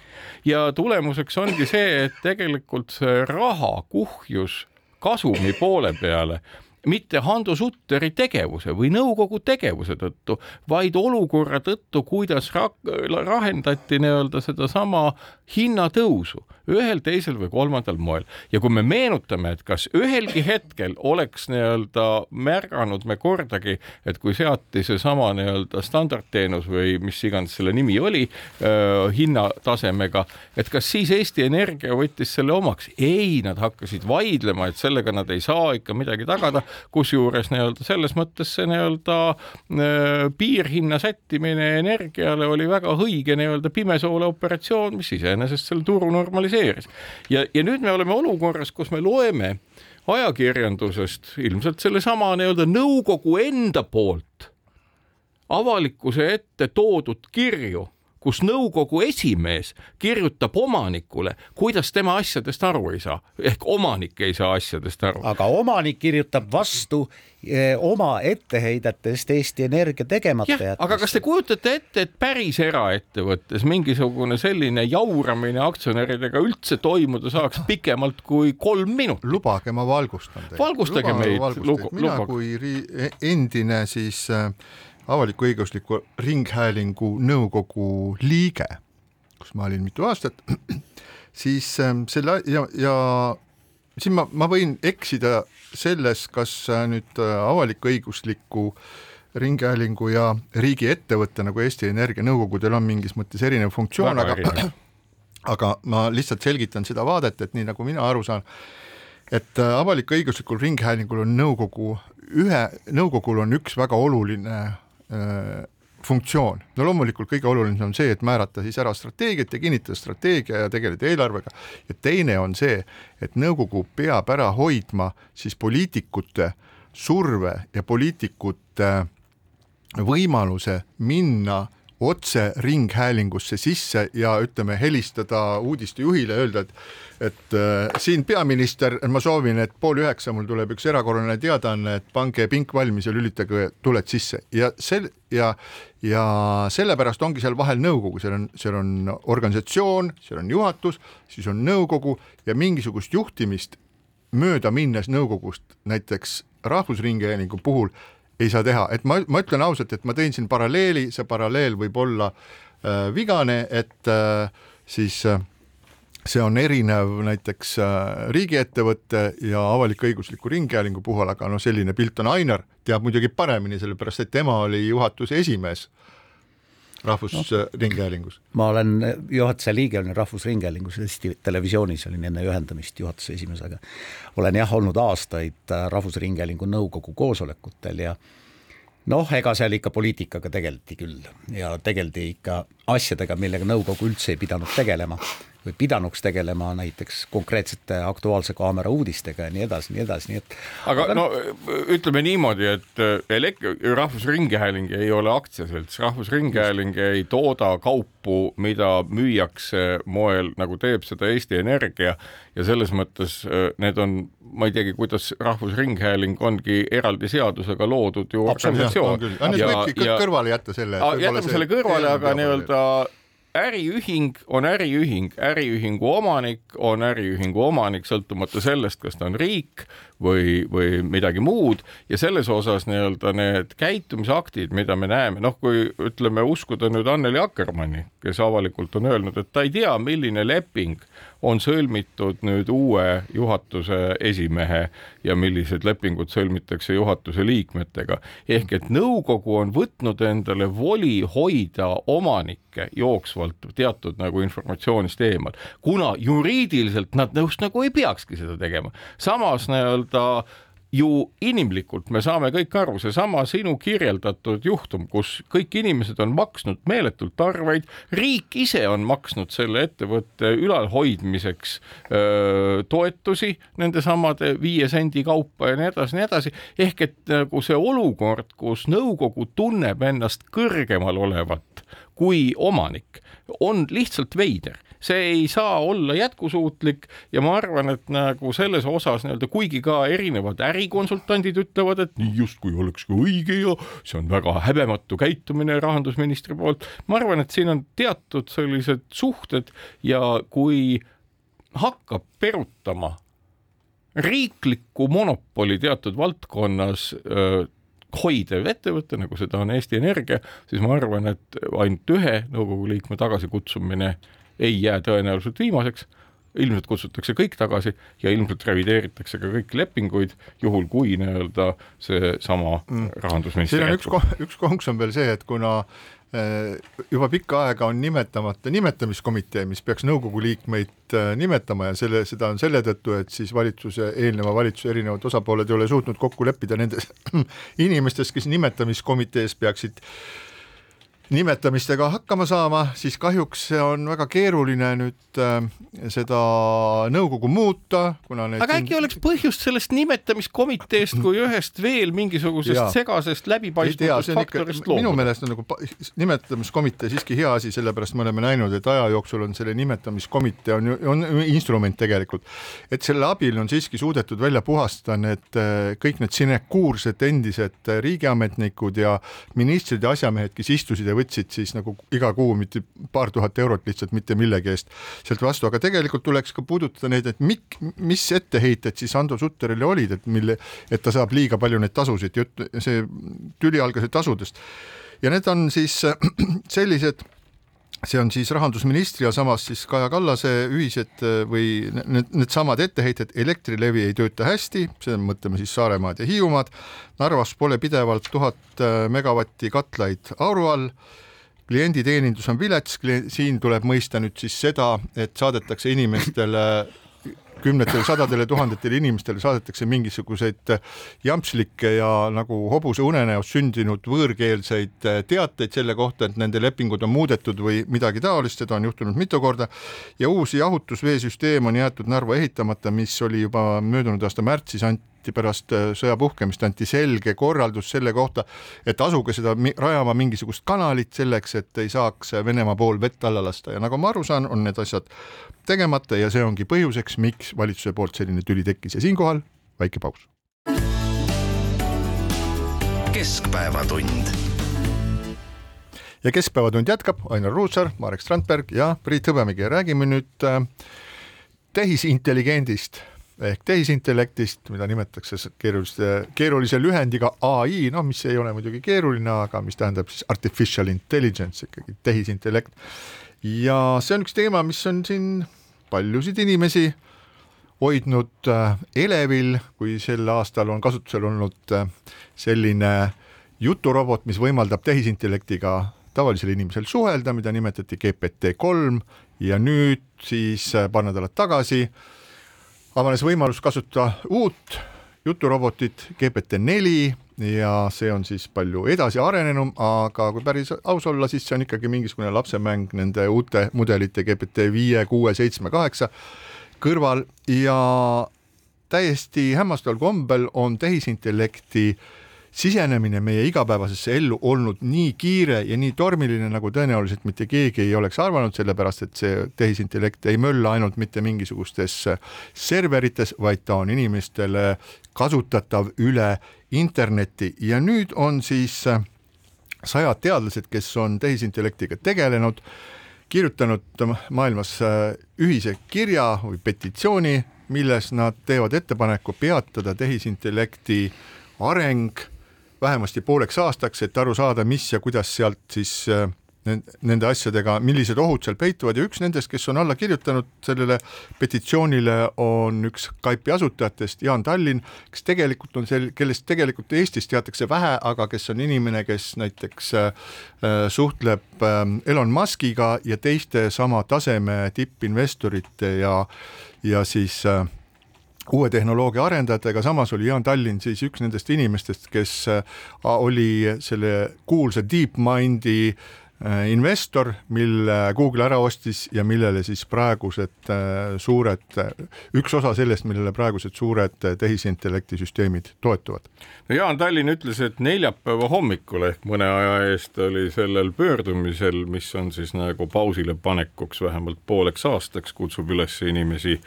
Ja tulemuseks ongi see, et tegelikult see raha kuhjus kasumi poole peale mitte Hando Sutteri tegevuse või nõukogu tegevuse tõttu, vaid olukorra tõttu, kuidas lahendati nii-öelda sedasama hinnatõusu ühel, teisel või kolmandal moel. ja kui me meenutame, et kas ühelgi hetkel oleks nii-öelda märganud me kordagi, et kui seati seesama nii-öelda standardteenus või mis iganes selle nimi oli äh,, hinnatasemega, et kas siis Eesti Energia võttis selle omaks? ei, nad hakkasid vaidlema, et sellega nad ei saa ikka midagi tagada kusjuures nii-öelda selles mõttes see nii-öelda äh, piirhinna sättimine energiale oli väga õige nii-öelda pimesoole operatsioon, mis iseenesest selle turu normaliseeris. Ja, ja nüüd me oleme olukorras, kus me loeme ajakirjandusest ilmselt sellesama nii-öelda nõukogu enda poolt avalikkuse ette toodud kirju kus nõukogu esimees kirjutab omanikule, kuidas tema asjadest aru ei saa, ehk omanik ei saa asjadest aru. aga omanik kirjutab vastu eh, oma etteheidetest Eesti Energia tegemata jätmist. aga kas te kujutate ette, et päris eraettevõttes mingisugune selline jauramine aktsionäridega üldse toimuda saaks pikemalt kui kolm minutit? lubage, ma valgustan teid. valgustage meid. mina lubage. kui endine siis äh, avalik-õigusliku ringhäälingu nõukogu liige, kus ma olin mitu aastat, siis ähm, selle ja, ja siin ma, ma võin eksida selles, kas äh, nüüd äh, avalik-õigusliku ringhäälingu ja riigiettevõtte nagu Eesti Energia nõukogudel on mingis mõttes erinev funktsioon, aga aga ma lihtsalt selgitan seda vaadet, et nii nagu mina aru saan, et äh, avalik-õiguslikul ringhäälingul on nõukogu ühe, nõukogul on üks väga oluline funktsioon, no loomulikult kõige olulisem on see, et määrata siis ära strateegiat ja kinnitada strateegia ja tegeleda eelarvega. Ja teine on see, et nõukogu peab ära hoidma siis poliitikute surve ja poliitikute võimaluse minna otse ringhäälingusse sisse ja ütleme, helistada uudistejuhile, öelda, et et äh, siin peaminister, ma soovin, et pool üheksa mul tuleb üks erakorraline teadaanne, et pange pink valmis ja lülitage tuled sisse. Ja sel- ja ja sellepärast ongi seal vahel nõukogu, seal on, seal on organisatsioon, seal on juhatus, siis on nõukogu ja mingisugust juhtimist mööda minnes nõukogust näiteks Rahvusringhäälingu puhul ei saa teha, et ma, ma ütlen ausalt, et ma tõin siin paralleeli, see paralleel võib olla äh, vigane, et äh, siis äh, see on erinev näiteks äh, riigiettevõtte ja avalik-õigusliku ringhäälingu puhul, aga noh, selline pilt on Ainar, teab muidugi paremini, sellepärast et tema oli juhatuse esimees Rahvusringhäälingus no,. ma olen juhatuse liige, olin Rahvusringhäälingus, Eesti Televisioonis olin enne ühendamist juhatuse esimees, aga olen jah, olnud aastaid äh, Rahvusringhäälingu nõukogu koosolekutel ja noh, ega seal ikka poliitikaga tegeleti küll ja tegeldi ikka asjadega, millega nõukogu üldse ei pidanud tegelema või pidanuks tegelema näiteks konkreetsete Aktuaalse Kaamera uudistega ja nii edasi, nii edasi, nii et. aga no ütleme niimoodi, et äh, elek-, Rahvusringhääling ei ole aktsiaselts, Rahvusringhääling ei tooda kaupu, mida müüakse moel, nagu teeb seda Eesti Energia ja selles mõttes äh, need on, ma ei teagi, kuidas Rahvusringhääling ongi eraldi seadusega loodud ju organisatsioon. ja, ja kõrvale jätta selle. jätame selle kõrvale, aga nii-öelda äriühing on äriühing, äriühingu omanik on äriühingu omanik, sõltumata sellest, kas ta on riik või, või midagi muud. Ja selles osas nii-öelda need käitumisaktid, mida me näeme, noh, kui ütleme, uskuda nüüd Anneli Akkermanni, kes avalikult on öelnud, et ta ei tea, milline leping on sõlmitud nüüd uue juhatuse esimehe ja millised lepingud sõlmitakse juhatuse liikmetega. ehk et nõukogu on võtnud endale voli hoida omanikke jooksvalt teatud nagu informatsioonist eemal, kuna juriidiliselt nad nõust nagu ei peakski seda tegema. samas nii-öelda ju inimlikult me saame kõik aru, seesama sinu kirjeldatud juhtum, kus kõik inimesed on maksnud meeletult arveid, riik ise on maksnud selle ettevõtte ülalhoidmiseks öö, toetusi nendesamade viie sendi kaupa ja nii edasi, nii edasi, ehk et nagu see olukord, kus nõukogu tunneb ennast kõrgemal olevat kui omanik, on lihtsalt veider see ei saa olla jätkusuutlik ja ma arvan, et nagu selles osas nii-öelda, kuigi ka erinevad ärikonsultandid ütlevad, et nii justkui oleks ka õige ja see on väga häbematu käitumine rahandusministri poolt, ma arvan, et siin on teatud sellised suhted ja kui hakkab perutama riiklikku monopoli teatud valdkonnas öö, hoidev ettevõte, nagu seda on Eesti Energia, siis ma arvan, et ainult ühe nõukogu liikme tagasikutsumine ei jää tõenäoliselt viimaseks, ilmselt kutsutakse kõik tagasi ja ilmselt revideeritakse ka kõiki lepinguid, juhul kui nii-öelda seesama mm. rahandusminister siin on üks, üks konks on veel see, et kuna eh, juba pikka aega on nimetamata nimetamiskomitee, mis peaks nõukogu liikmeid eh, nimetama ja selle, seda on selle tõttu, et siis valitsuse, eelneva valitsuse erinevad osapooled ei ole suutnud kokku leppida nendes inimestes, kes nimetamiskomitees peaksid nimetamistega hakkama saama, siis kahjuks on väga keeruline nüüd äh, seda nõukogu muuta, kuna need aga äkki siin... oleks põhjust sellest nimetamiskomiteest kui ühest veel mingisugusest ja. segasest läbipaistmatust faktorist loobuda? minu meelest on nagu nimetamiskomitee siiski hea asi, sellepärast me oleme näinud, et aja jooksul on selle nimetamiskomitee on on instrument tegelikult, et selle abil on siiski suudetud välja puhastada need äh, kõik need sinekuursed endised riigiametnikud ja ministrid ja asjamehed, kes istusid ja võtsid siis nagu iga kuu mitte paar tuhat eurot lihtsalt mitte millegi eest sealt vastu, aga tegelikult tuleks ka puudutada neid, et mik-, mis etteheited siis Ando Sutterile olid, et mille, et ta saab liiga palju neid tasusid, see tüli algas tasudest. ja need on siis sellised see on siis rahandusministri ja samas siis Kaja Kallase ühised või need, needsamad etteheited, Elektrilevi ei tööta hästi, see mõtleme siis Saaremaad ja Hiiumaad, Narvas pole pidevalt tuhat megavatti katlaid auru all, klienditeenindus on vilets, siin tuleb mõista nüüd siis seda, et saadetakse inimestele kümnetele, sadadele tuhandetele inimestele saadetakse mingisuguseid jampslikke ja nagu hobuse unenäos sündinud võõrkeelseid teateid selle kohta, et nende lepingud on muudetud või midagi taolist, seda on juhtunud mitu korda, ja uus jahutusveesüsteem on jäetud Narva ehitamata, mis oli juba möödunud aasta märtsis anti anti pärast äh, sõja puhkemist, anti selge korraldus selle kohta, et asuge seda rajama mingisugust kanalit selleks, et ei saaks Venemaa pool vett alla lasta. Ja nagu ma aru saan, on need asjad tegemata ja see ongi põhjuseks, miks valitsuse poolt selline tüli tekkis. Ja siinkohal väike paus. keskpäevatund. Ja Keskpäevatund jätkab, Ainar Ruussaar, Marek Strandberg ja Priit Hõbemägi. Ja räägime nüüd äh, tehisintelligendist ehk tehisintellektist, mida nimetatakse keeruliste, keerulise lühendiga ai, noh, mis ei ole muidugi keeruline, aga mis tähendab siis artificial intelligence ikkagi, tehisintellekt. ja see on üks teema, mis on siin paljusid inimesi hoidnud äh, elevil, kui sel aastal on kasutusel olnud äh, selline juturobot, mis võimaldab tehisintellektiga tavalisel inimesel suhelda, mida nimetati GPT kolm ja nüüd siis äh, paar nädalat tagasi äh, avanes võimalus kasutada uut juturobotit GPT-4 ja see on siis palju edasi arenenum, aga kui päris aus olla, siis see on ikkagi mingisugune lapsemäng nende uute mudelite GPT viie, kuue, seitsme, kaheksa kõrval ja täiesti hämmastaval kombel on tehisintellekti äh, sisenemine meie igapäevasesse ellu olnud nii kiire ja nii tormiline, nagu tõenäoliselt mitte keegi ei oleks arvanud, sellepärast et see tehisintellekt ei mölla ainult mitte mingisugustes serverites, vaid ta on inimestele kasutatav üle interneti. Ja nüüd on siis sajad teadlased, kes on tehisintellektiga tegelenud, kirjutanud maailmas ühise kirja või petitsiooni, milles nad teevad ettepaneku peatada tehisintellekti areng vähemasti pooleks aastaks, et aru saada, mis ja kuidas sealt siis äh, nende asjadega, millised ohud seal peituvad. Ja üks nendest, kes on alla kirjutanud sellele petitsioonile, on üks Skype'i asutajatest, Jaan Tallinn, kes tegelikult on sel-, kellest tegelikult Eestis teatakse vähe, aga kes on inimene, kes näiteks äh, äh suhtleb äh, Elon Muskiga ja teiste sama taseme tippinvestorite ja, ja siis äh, uue tehnoloogia arendajatega, samas oli Jaan Tallinn siis üks nendest inimestest, kes äh, oli selle kuulsa DeepMindi äh, investor, mille Google ära ostis ja millele siis praegused äh, suured, üks osa sellest, millele praegused suured tehisintellekti süsteemid toetuvad. no Jaan Tallinn ütles, et neljapäeva hommikul ehk mõne aja eest oli sellel pöördumisel, mis on siis nagu pausile panekuks vähemalt pooleks aastaks, kutsub üles inimesi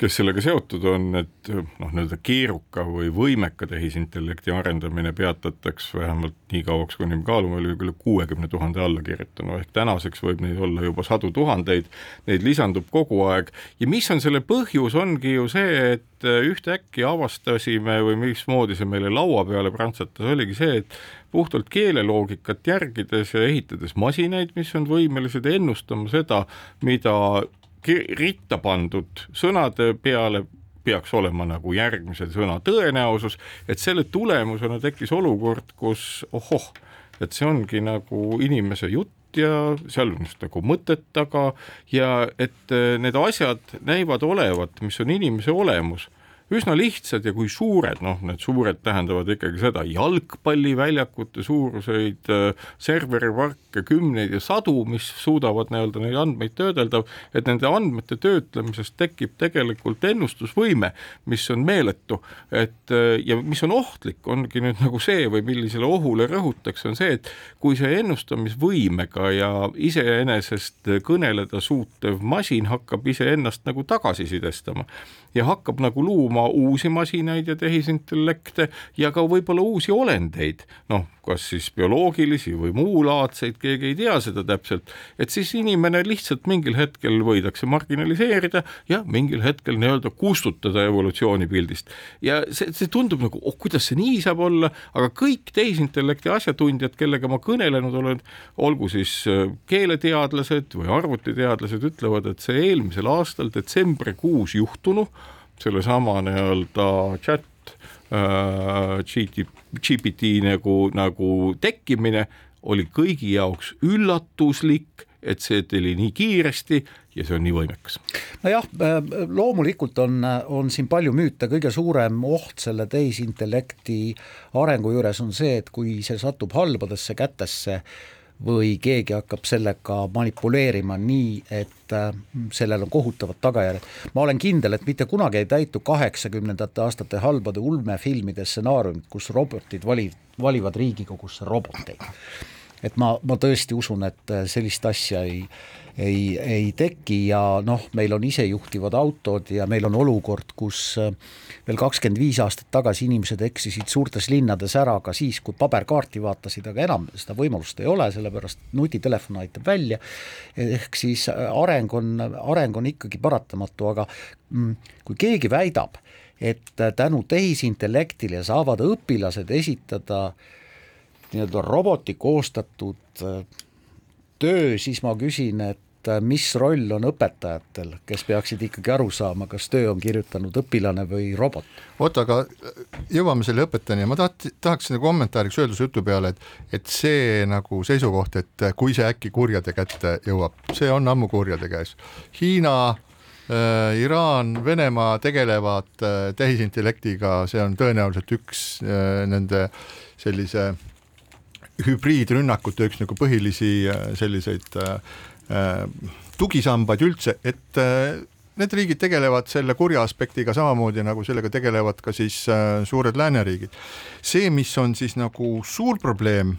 kes sellega seotud on, et noh, nii-öelda keeruka või võimeka tehisintellekti arendamine peatataks vähemalt nii kauaks, kuni me kaalume, üle kuuekümne tuhande allakirjutanu, ehk tänaseks võib neid olla juba sadu tuhandeid, neid lisandub kogu aeg. Ja mis on selle põhjus, ongi ju see, et ühtäkki avastasime või mismoodi see meile laua peale prantsatas, oligi see, et puhtalt keeleloogikat järgides ja ehitades masinaid, mis on võimelised ennustama seda, mida ritta pandud sõnade peale peaks olema nagu järgmise sõna tõenäosus, et selle tulemusena tekkis olukord, kus ohoh, et see ongi nagu inimese jutt ja seal on just nagu mõtet taga ja et need asjad näivad olevat, mis on inimese olemus üsna lihtsad ja kui suured, noh, need suured tähendavad ikkagi seda jalgpalliväljakute suuruseid serveriparke, kümneid ja sadu, mis suudavad nii-öelda neid andmeid töödelda, et nende andmete töötlemisest tekib tegelikult ennustusvõime, mis on meeletu, et ja mis on ohtlik, ongi nüüd nagu see või millisele ohule rõhutakse, on see, et kui see ennustamisvõimega ja iseenesest kõneleda suutev masin hakkab iseennast nagu tagasisidestama ja hakkab nagu looma uusi masinaid ja tehisintellekte ja ka võib-olla uusi olendeid, noh, kas siis bioloogilisi või muulaadseid, keegi ei tea seda täpselt, et siis inimene lihtsalt mingil hetkel võidakse marginaliseerida ja mingil hetkel nii-öelda kustutada evolutsioonipildist. ja see, see tundub nagu, oh kuidas see nii saab olla, aga kõik tehisintellekti asjatundjad, kellega ma kõnelenud olen, olgu siis äh, keeleteadlased või arvutiteadlased, ütlevad, et see eelmisel aastal detsembrikuus juhtunu, sellesama nii-öelda chat GPT nagu, nagu tekkimine oli kõigi jaoks üllatuslik, et see tuli nii kiiresti ja see on nii võimekas. nojah, äh, loomulikult on, on siin palju müüte, kõige suurem oht selle tehisintellekti arengu juures on see, et kui see satub halbadesse kätesse, või keegi hakkab sellega manipuleerima nii, et äh, sellel on kohutavad tagajärjed. ma olen kindel, et mitte kunagi ei täitu kaheksakümnendate aastate halbade ulmefilmide stsenaariumid, kus robotid vali, valivad Riigikogusse roboteid. et ma, ma tõesti usun, et äh, sellist asja ei ei, ei teki ja noh, meil on isejuhtivad autod ja meil on olukord, kus äh, veel kakskümmend viis aastat tagasi inimesed eksisid suurtes linnades ära ka siis, kui paberkaarti vaatasid, aga enam seda võimalust ei ole, sellepärast nutitelefon aitab välja, ehk siis äh, areng on, areng on ikkagi paratamatu, aga mm, kui keegi väidab, et äh, tänu tehisintellektile saavad õpilased esitada nii-öelda roboti koostatud töö, siis ma küsin, et Äh, mis roll on õpetajatel, kes peaksid ikkagi aru saama, kas töö on kirjutanud õpilane või robot? oot, aga äh, jõuame selle õpetajani, ma taht-, tahaks nagu kommentaariks öelda su jutu peale, et et see nagu seisukoht, et kui see äkki kurjade kätte jõuab, see on ammu kurjade käes. Hiina äh,, Iraan, Venemaa tegelevad äh, tehisintellektiga, see on tõenäoliselt üks äh, nende sellise hübriidrünnakute üks nagu põhilisi äh, selliseid äh, Äh, tugisambaid üldse, et äh, need riigid tegelevad selle kurja aspektiga samamoodi, nagu sellega tegelevad ka siis äh, suured lääneriigid. see, mis on siis nagu suur probleem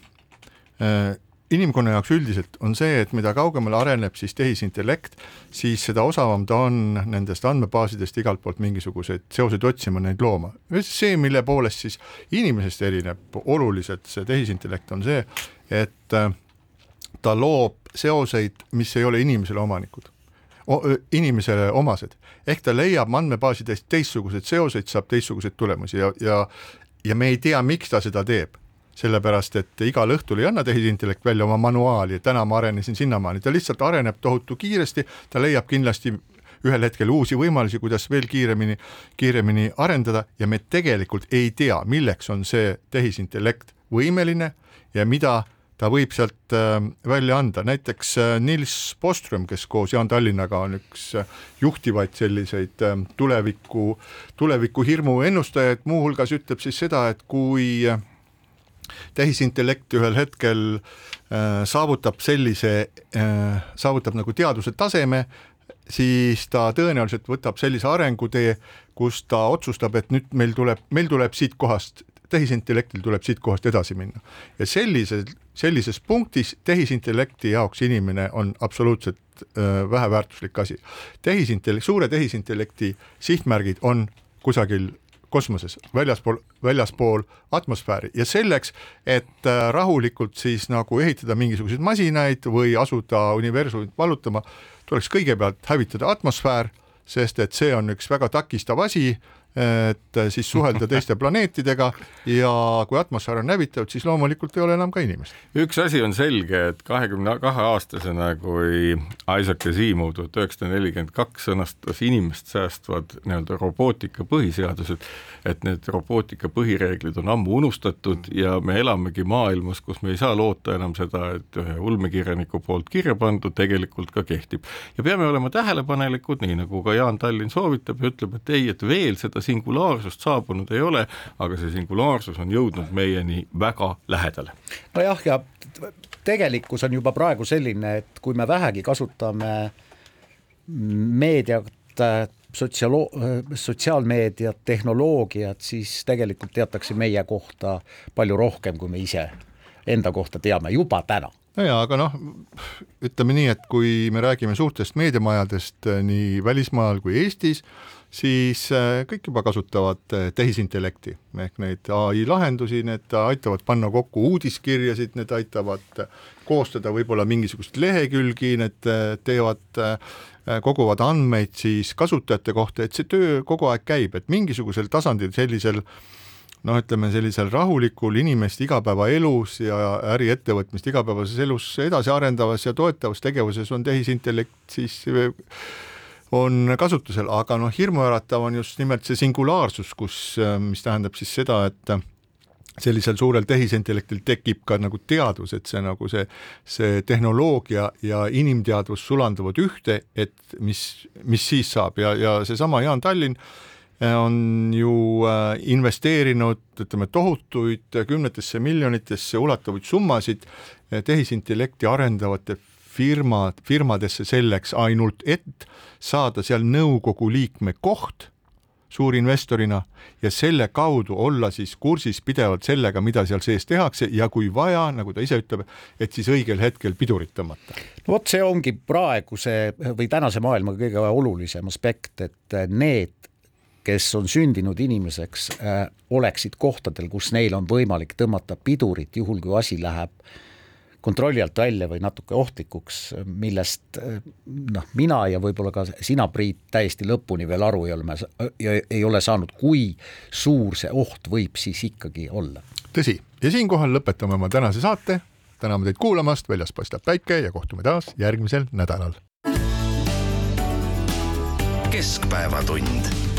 inimkonna jaoks üldiselt, on see, et mida kaugemale areneb siis tehisintellekt, siis seda osavam ta on nendest andmebaasidest igalt poolt mingisuguseid seoseid otsima, neid looma. see, mille poolest siis inimesest erineb oluliselt see tehisintellekt, on see, et ta loob seoseid, mis ei ole inimesele omanikud, inimesele omased. ehk ta leiab andmebaasidest teistsuguseid seoseid, saab teistsuguseid tulemusi ja, ja ja me ei tea, miks ta seda teeb. Sellepärast et igal õhtul ei anna tehisintellekt välja oma manuaali, et täna ma arenesin sinnamaani, ta lihtsalt areneb tohutu kiiresti, ta leiab kindlasti ühel hetkel uusi võimalusi, kuidas veel kiiremini, kiiremini arendada ja me tegelikult ei tea, milleks on see tehisintellekt võimeline ja mida ta võib sealt äh, välja anda, näiteks äh, Nils Bostrom, kes koos Jaan Tallinnaga on üks äh, juhtivaid selliseid tuleviku, tuleviku hirmu ennustajaid, muuhulgas ütleb siis seda, et kui tehisintellekt ühel hetkel saavutab sellise, saavutab nagu teaduse taseme, siis ta tõenäoliselt võtab sellise arengutee, kus ta otsustab, et nüüd meil tuleb, meil tuleb siit kohast tehisintellektil tuleb siit kohast edasi minna. ja sellisel, sellises punktis tehisintellekti jaoks inimene on absoluutselt äh, väheväärtuslik asi. tehisintellekt, suure tehisintellekti sihtmärgid on kusagil kosmoses, väljaspool, väljaspool atmosfääri ja selleks, et äh, rahulikult siis nagu ehitada mingisuguseid masinaid või asuda universumit vallutama, tuleks kõigepealt hävitada atmosfäär, sest et see on üks väga takistav asi et siis suhelda teiste planeetidega ja kui atmosfäär on hävitatud, siis loomulikult ei ole enam ka inimest. üks asi on selge, et kahekümne kahe aastasena, kui Isaac Asimov tuhat üheksasada nelikümmend kaks sõnastas inimest säästvad nii-öelda robootika põhiseadused, et need robootika põhireeglid on ammu unustatud ja me elamegi maailmas, kus me ei saa loota enam seda, et ühe ulmekirjaniku poolt kirja pandud tegelikult ka kehtib. ja peame olema tähelepanelikud, nii nagu ka Jaan Tallinn soovitab ja ütleb, et ei, et veel seda seda singulaarsust saabunud ei ole, aga see singulaarsus on jõudnud meieni väga lähedale. nojah, ja tegelikkus on juba praegu selline, et kui me vähegi kasutame meediat, sotsiaalo-, sotsiaalmeediat, tehnoloogiat, siis tegelikult teatakse meie kohta palju rohkem, kui me ise enda kohta teame juba täna no jaa, aga noh, ütleme nii, et kui me räägime suurtest meediamajadest eh, nii välismaal kui Eestis, siis eh, kõik juba kasutavad eh, tehisintellekti. Ehk neid ai lahendusi, need aitavad panna kokku uudiskirjasid, need aitavad koostada võib-olla mingisuguseid lehekülgi, need teevad, koguvad andmeid siis kasutajate kohta, et see töö kogu aeg käib, et mingisugusel tasandil sellisel äh, noh, ütleme sellisel rahulikul inimeste igapäevaelus ja äriettevõtmist igapäevases elus edasi arendavas ja toetavas tegevuses on tehisintellekt siis on kasutusel, aga noh, hirmuäratav on just nimelt see singulaarsus, kus, mis tähendab siis seda, et sellisel suurel tehisintellektil tekib ka nagu teadvus, et see nagu see, see tehnoloogia ja inimteadvus sulanduvad ühte, et mis, mis siis saab. Ja, ja seesama Jaan Tallinn on ju äh, investeerinud, ütleme, tohutuid kümnetesse miljonitesse ulatuvaid summasid tehisintellekti arendavate firmad, firmadesse selleks ainult, et saada seal nõukogu liikme koht suurinvestorina ja selle kaudu olla siis kursis pidevalt sellega, mida seal sees tehakse ja kui vaja, nagu ta ise ütleb, et siis õigel hetkel pidurit tõmmata. no vot, see ongi praeguse või tänase maailma kõige olulisem aspekt, et need kes on sündinud inimeseks äh,, oleksid kohtadel, kus neil on võimalik tõmmata pidurit, juhul kui asi läheb kontrolli alt välja või natuke ohtlikuks, millest noh, mina ja võib-olla ka sina, Priit, täiesti lõpuni veel aru ei ole, ei ole saanud, kui suur see oht võib siis ikkagi olla. tõsi, ja siinkohal lõpetame oma tänase saate, täname teid kuulamast, väljas paistab päike ja kohtume taas järgmisel nädalal. keskpäevatund